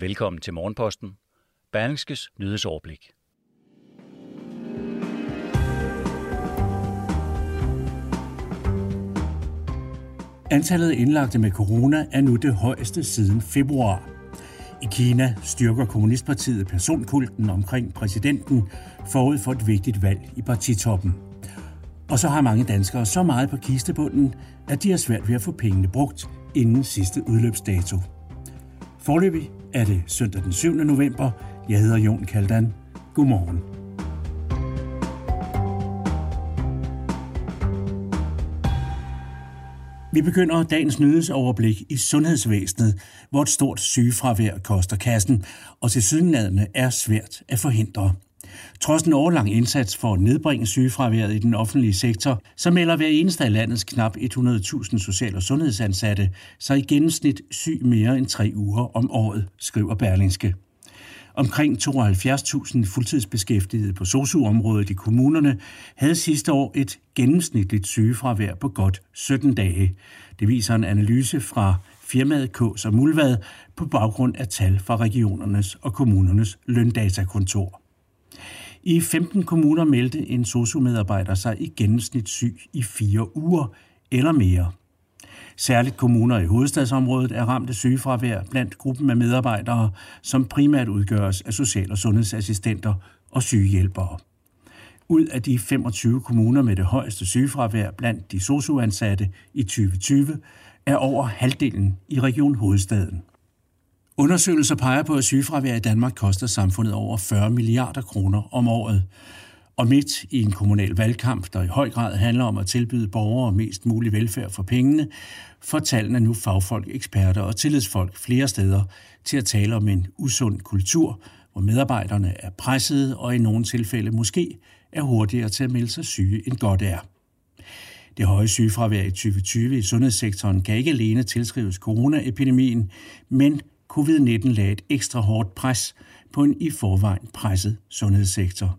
Velkommen til Morgenposten. Berlingskes nyhedsoverblik. Antallet af indlagte med corona er nu det højeste siden februar. I Kina styrker Kommunistpartiet personkulten omkring præsidenten forud for et vigtigt valg i partitoppen. Og så har mange danskere så meget på kistebunden, at de har svært ved at få pengene brugt inden sidste udløbsdato. Forløbig er det søndag den 7. november. Jeg hedder Jon Kaldan. Godmorgen. Vi begynder dagens nyhedsoverblik i sundhedsvæsenet, hvor et stort sygefravær koster kassen, og til sydenladende er svært at forhindre. Trods en årlang indsats for at nedbringe sygefraværet i den offentlige sektor, så melder hver eneste af landets knap 100.000 social- og sundhedsansatte sig i gennemsnit syg mere end tre uger om året, skriver Berlingske. Omkring 72.000 fuldtidsbeskæftigede på sosuområdet i kommunerne havde sidste år et gennemsnitligt sygefravær på godt 17 dage. Det viser en analyse fra firmaet K. som Mulvad på baggrund af tal fra regionernes og kommunernes løndatakontor. I 15 kommuner meldte en SOSU-medarbejder sig i gennemsnit syg i fire uger eller mere. Særligt kommuner i hovedstadsområdet er ramt af sygefravær blandt gruppen af medarbejdere, som primært udgøres af social- og sundhedsassistenter og sygehjælpere. Ud af de 25 kommuner med det højeste sygefravær blandt de socioansatte i 2020, er over halvdelen i Region Hovedstaden. Undersøgelser peger på, at sygefravær i Danmark koster samfundet over 40 milliarder kroner om året. Og midt i en kommunal valgkamp, der i høj grad handler om at tilbyde borgere mest mulig velfærd for pengene, får tallene nu fagfolk, eksperter og tillidsfolk flere steder til at tale om en usund kultur, hvor medarbejderne er pressede og i nogle tilfælde måske er hurtigere til at melde sig syge end godt er. Det høje sygefravær i 2020 i sundhedssektoren kan ikke alene tilskrives coronaepidemien, men covid-19 lagde et ekstra hårdt pres på en i forvejen presset sundhedssektor.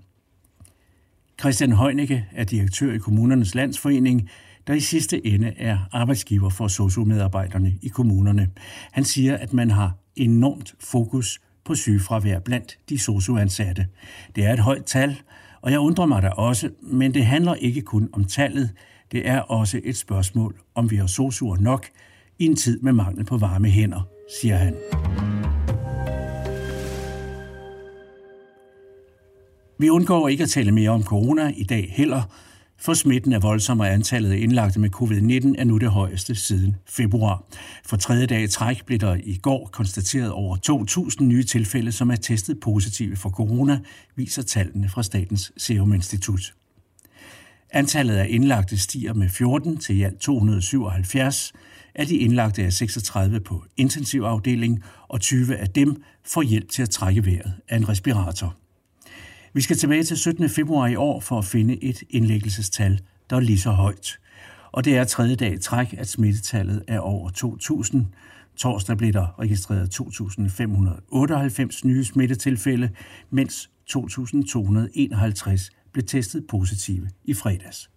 Christian Heunicke er direktør i Kommunernes Landsforening, der i sidste ende er arbejdsgiver for sociomedarbejderne i kommunerne. Han siger, at man har enormt fokus på sygefravær blandt de socioansatte. Det er et højt tal, og jeg undrer mig da også, men det handler ikke kun om tallet. Det er også et spørgsmål, om vi har sosuer nok i en tid med mangel på varme hænder, siger han. Vi undgår ikke at tale mere om corona i dag heller, for smitten er voldsom, og antallet af indlagte med covid-19 er nu det højeste siden februar. For tredje dag i træk blev der i går konstateret over 2.000 nye tilfælde, som er testet positive for corona, viser tallene fra Statens Serum Institut. Antallet af indlagte stiger med 14 til i alt 277. Af de indlagte er 36 på intensivafdeling, og 20 af dem får hjælp til at trække vejret af en respirator. Vi skal tilbage til 17. februar i år for at finde et indlæggelsestal, der er lige så højt. Og det er tredje dag i træk, at smittetallet er over 2.000. Torsdag blev der registreret 2.598 nye smittetilfælde, mens 2.251 blev testet positive i fredags.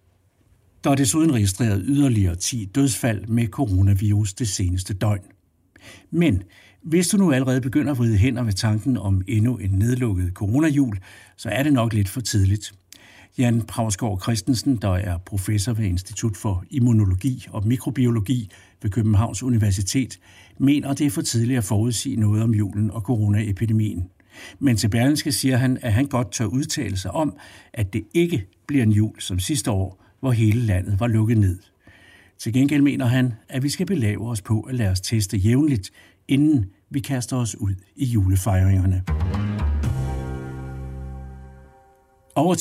Der er desuden registreret yderligere 10 dødsfald med coronavirus det seneste døgn. Men hvis du nu allerede begynder at vride hænder ved tanken om endnu en nedlukket coronajul, så er det nok lidt for tidligt. Jan Pravsgaard Christensen, der er professor ved Institut for Immunologi og Mikrobiologi ved Københavns Universitet, mener, det er for tidligt at forudsige noget om julen og coronaepidemien. Men til Berlingske siger han, at han godt tør udtale sig om, at det ikke bliver en jul som sidste år, hvor hele landet var lukket ned. Til gengæld mener han, at vi skal belave os på at lade os teste jævnligt, inden vi kaster os ud i julefejringerne. Over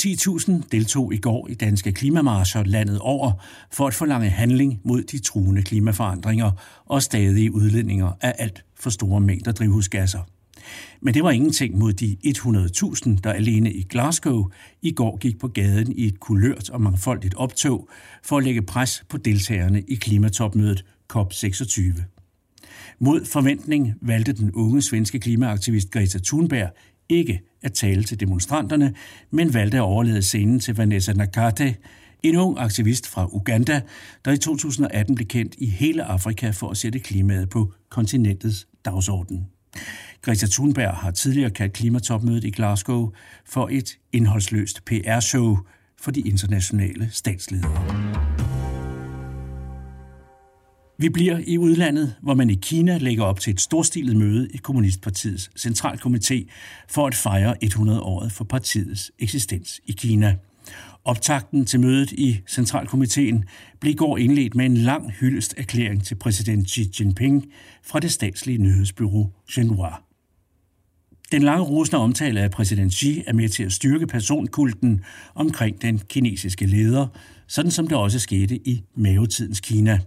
10.000 deltog i går i danske klimamarscher landet over for at forlange handling mod de truende klimaforandringer og stadige udledninger af alt for store mængder drivhusgasser. Men det var ingenting mod de 100.000, der alene i Glasgow i går gik på gaden i et kulørt og mangfoldigt optog for at lægge pres på deltagerne i klimatopmødet COP26. Mod forventning valgte den unge svenske klimaaktivist Greta Thunberg ikke at tale til demonstranterne, men valgte at overlade scenen til Vanessa Nakate, en ung aktivist fra Uganda, der i 2018 blev kendt i hele Afrika for at sætte klimaet på kontinentets dagsorden. Greta Thunberg har tidligere kaldt klimatopmødet i Glasgow for et indholdsløst PR-show for de internationale statsledere. Vi bliver i udlandet, hvor man i Kina lægger op til et storstilet møde i Kommunistpartiets centralkomité for at fejre 100-året for partiets eksistens i Kina. Optakten til mødet i centralkomiteen blev i går indledt med en lang hyldest erklæring til præsident Xi Jinping fra det statslige nyhedsbyrå Xinhua. Den lange rosende omtale af præsident Xi er med til at styrke personkulten omkring den kinesiske leder, sådan som det også skete i mavetidens Kina.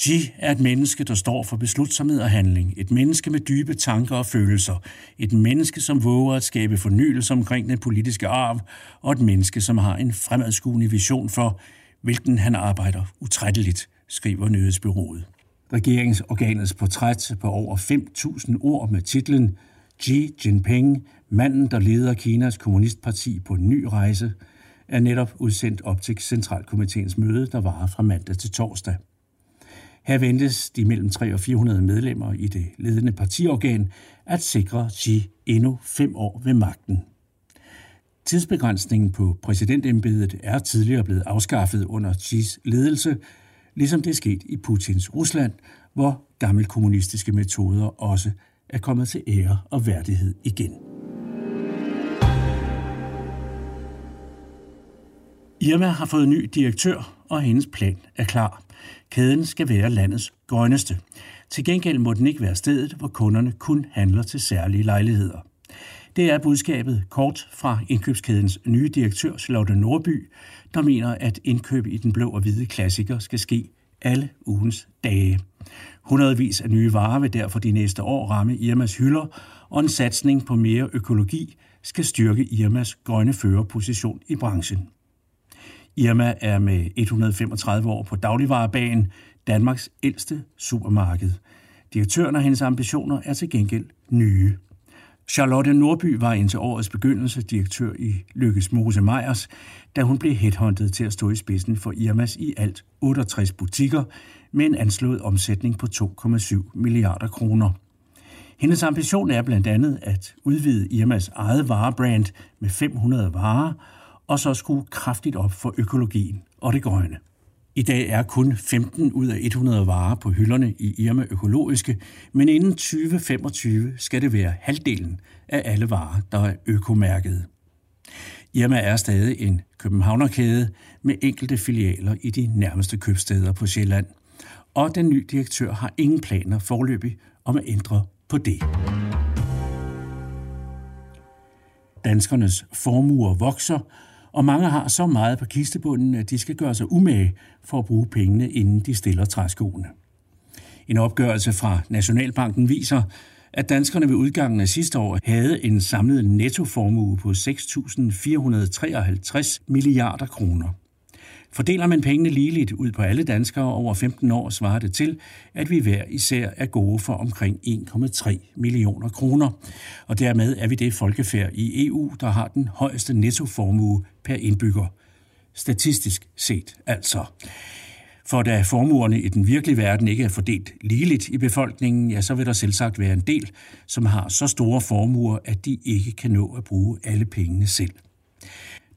Xi er et menneske, der står for beslutsomhed og handling. Et menneske med dybe tanker og følelser. Et menneske, som våger at skabe fornyelse omkring den politiske arv. Og et menneske, som har en fremadskuende vision for, hvilken han arbejder utrætteligt, skriver nyhedsbyrået. Regeringsorganets portræt på over 5.000 ord med titlen Xi Jinping, manden, der leder Kinas kommunistparti på en ny rejse, er netop udsendt op til Centralkomiteens møde, der varer fra mandag til torsdag. Her ventes de mellem 300 og 400 medlemmer i det ledende partiorgan at sikre Xi endnu fem år ved magten. Tidsbegrænsningen på præsidentembedet er tidligere blevet afskaffet under Xis ledelse, ligesom det er sket i Putins Rusland, hvor gammelkommunistiske metoder også er kommet til ære og værdighed igen. Irma har fået ny direktør, og hendes plan er klar. Kæden skal være landets grønneste. Til gengæld må den ikke være stedet, hvor kunderne kun handler til særlige lejligheder. Det er budskabet kort fra indkøbskædens nye direktør, Charlotte Nordby, der mener, at indkøb i den blå og hvide klassiker skal ske alle ugens dage. Hundredvis af nye varer vil derfor de næste år ramme Irmas hylder, og en satsning på mere økologi skal styrke Irmas grønne førerposition i branchen. Irma er med 135 år på dagligvarebanen Danmarks ældste supermarked. Direktøren og hendes ambitioner er til gengæld nye. Charlotte Nordby var indtil årets begyndelse direktør i Lykkes Mose Meyers, da hun blev headhunted til at stå i spidsen for Irmas i alt 68 butikker med en anslået omsætning på 2,7 milliarder kroner. Hendes ambition er blandt andet at udvide Irmas eget varebrand med 500 varer og så skrue kraftigt op for økologien og det grønne. I dag er kun 15 ud af 100 varer på hylderne i Irma økologiske, men inden 2025 skal det være halvdelen af alle varer, der er økomærket. Irma er stadig en københavnerkæde med enkelte filialer i de nærmeste købsteder på Sjælland, og den nye direktør har ingen planer forløbig om at ændre på det. Danskernes formuer vokser, og mange har så meget på kistebunden, at de skal gøre sig umage for at bruge pengene, inden de stiller træskoene. En opgørelse fra Nationalbanken viser, at danskerne ved udgangen af sidste år havde en samlet nettoformue på 6.453 milliarder kroner. Fordeler man pengene ligeligt ud på alle danskere over 15 år, svarer det til, at vi hver især er gode for omkring 1,3 millioner kroner. Og dermed er vi det folkefærd i EU, der har den højeste nettoformue per indbygger. Statistisk set altså. For da formuerne i den virkelige verden ikke er fordelt ligeligt i befolkningen, ja, så vil der selvsagt være en del, som har så store formuer, at de ikke kan nå at bruge alle pengene selv.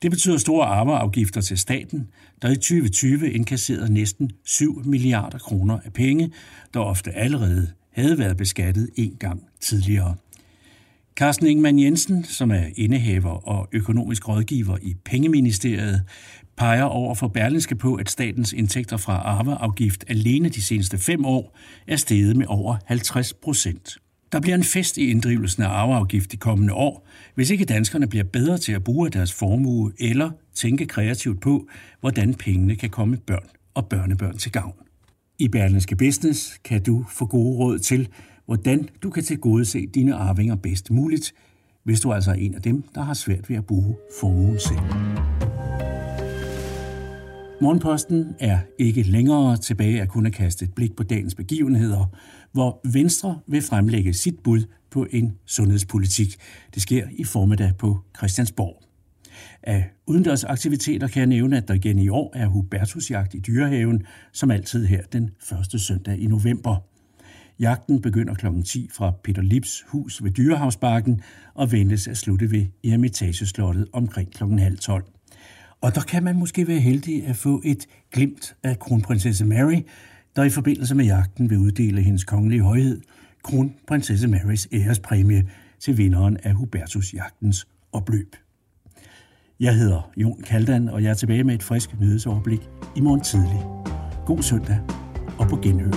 Det betyder store arveafgifter til staten, der i 2020 indkasserede næsten 7 milliarder kroner af penge, der ofte allerede havde været beskattet en gang tidligere. Carsten Ingemann Jensen, som er indehaver og økonomisk rådgiver i Pengeministeriet, peger over for Berlingske på, at statens indtægter fra arveafgift alene de seneste fem år er steget med over 50 procent. Der bliver en fest i inddrivelsen af arveafgift de kommende år, hvis ikke danskerne bliver bedre til at bruge deres formue eller tænke kreativt på, hvordan pengene kan komme børn og børnebørn til gavn. I Berlinske Business kan du få gode råd til, hvordan du kan tilgodese dine arvinger bedst muligt, hvis du altså er en af dem, der har svært ved at bruge formuen selv. Morgenposten er ikke længere tilbage at kunne kaste et blik på dagens begivenheder, hvor Venstre vil fremlægge sit bud på en sundhedspolitik. Det sker i formiddag på Christiansborg. Af udendørsaktiviteter kan jeg nævne, at der igen i år er Hubertusjagt i Dyrehaven, som altid her den første søndag i november. Jagten begynder kl. 10 fra Peter Lips hus ved Dyrehavsbakken og ventes at slutte ved Eremitageslottet omkring kl. halv 12. Og der kan man måske være heldig at få et glimt af kronprinsesse Mary, der i forbindelse med jagten vil uddele hendes kongelige højhed, kronprinsesse Marys ærespræmie til vinderen af Hubertus-jagtens opløb. Jeg hedder Jon Kaldan, og jeg er tilbage med et frisk nyhedsoverblik i morgen tidlig. God søndag og på genhør.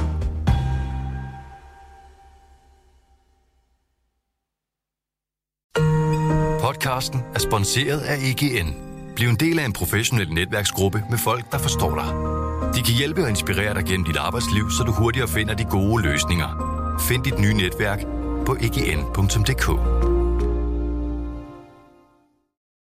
Podcasten er sponsoreret af EGN. Bliv en del af en professionel netværksgruppe med folk, der forstår dig. De kan hjælpe og inspirere dig gennem dit arbejdsliv, så du hurtigere finder de gode løsninger. Find dit nye netværk på egn.dk.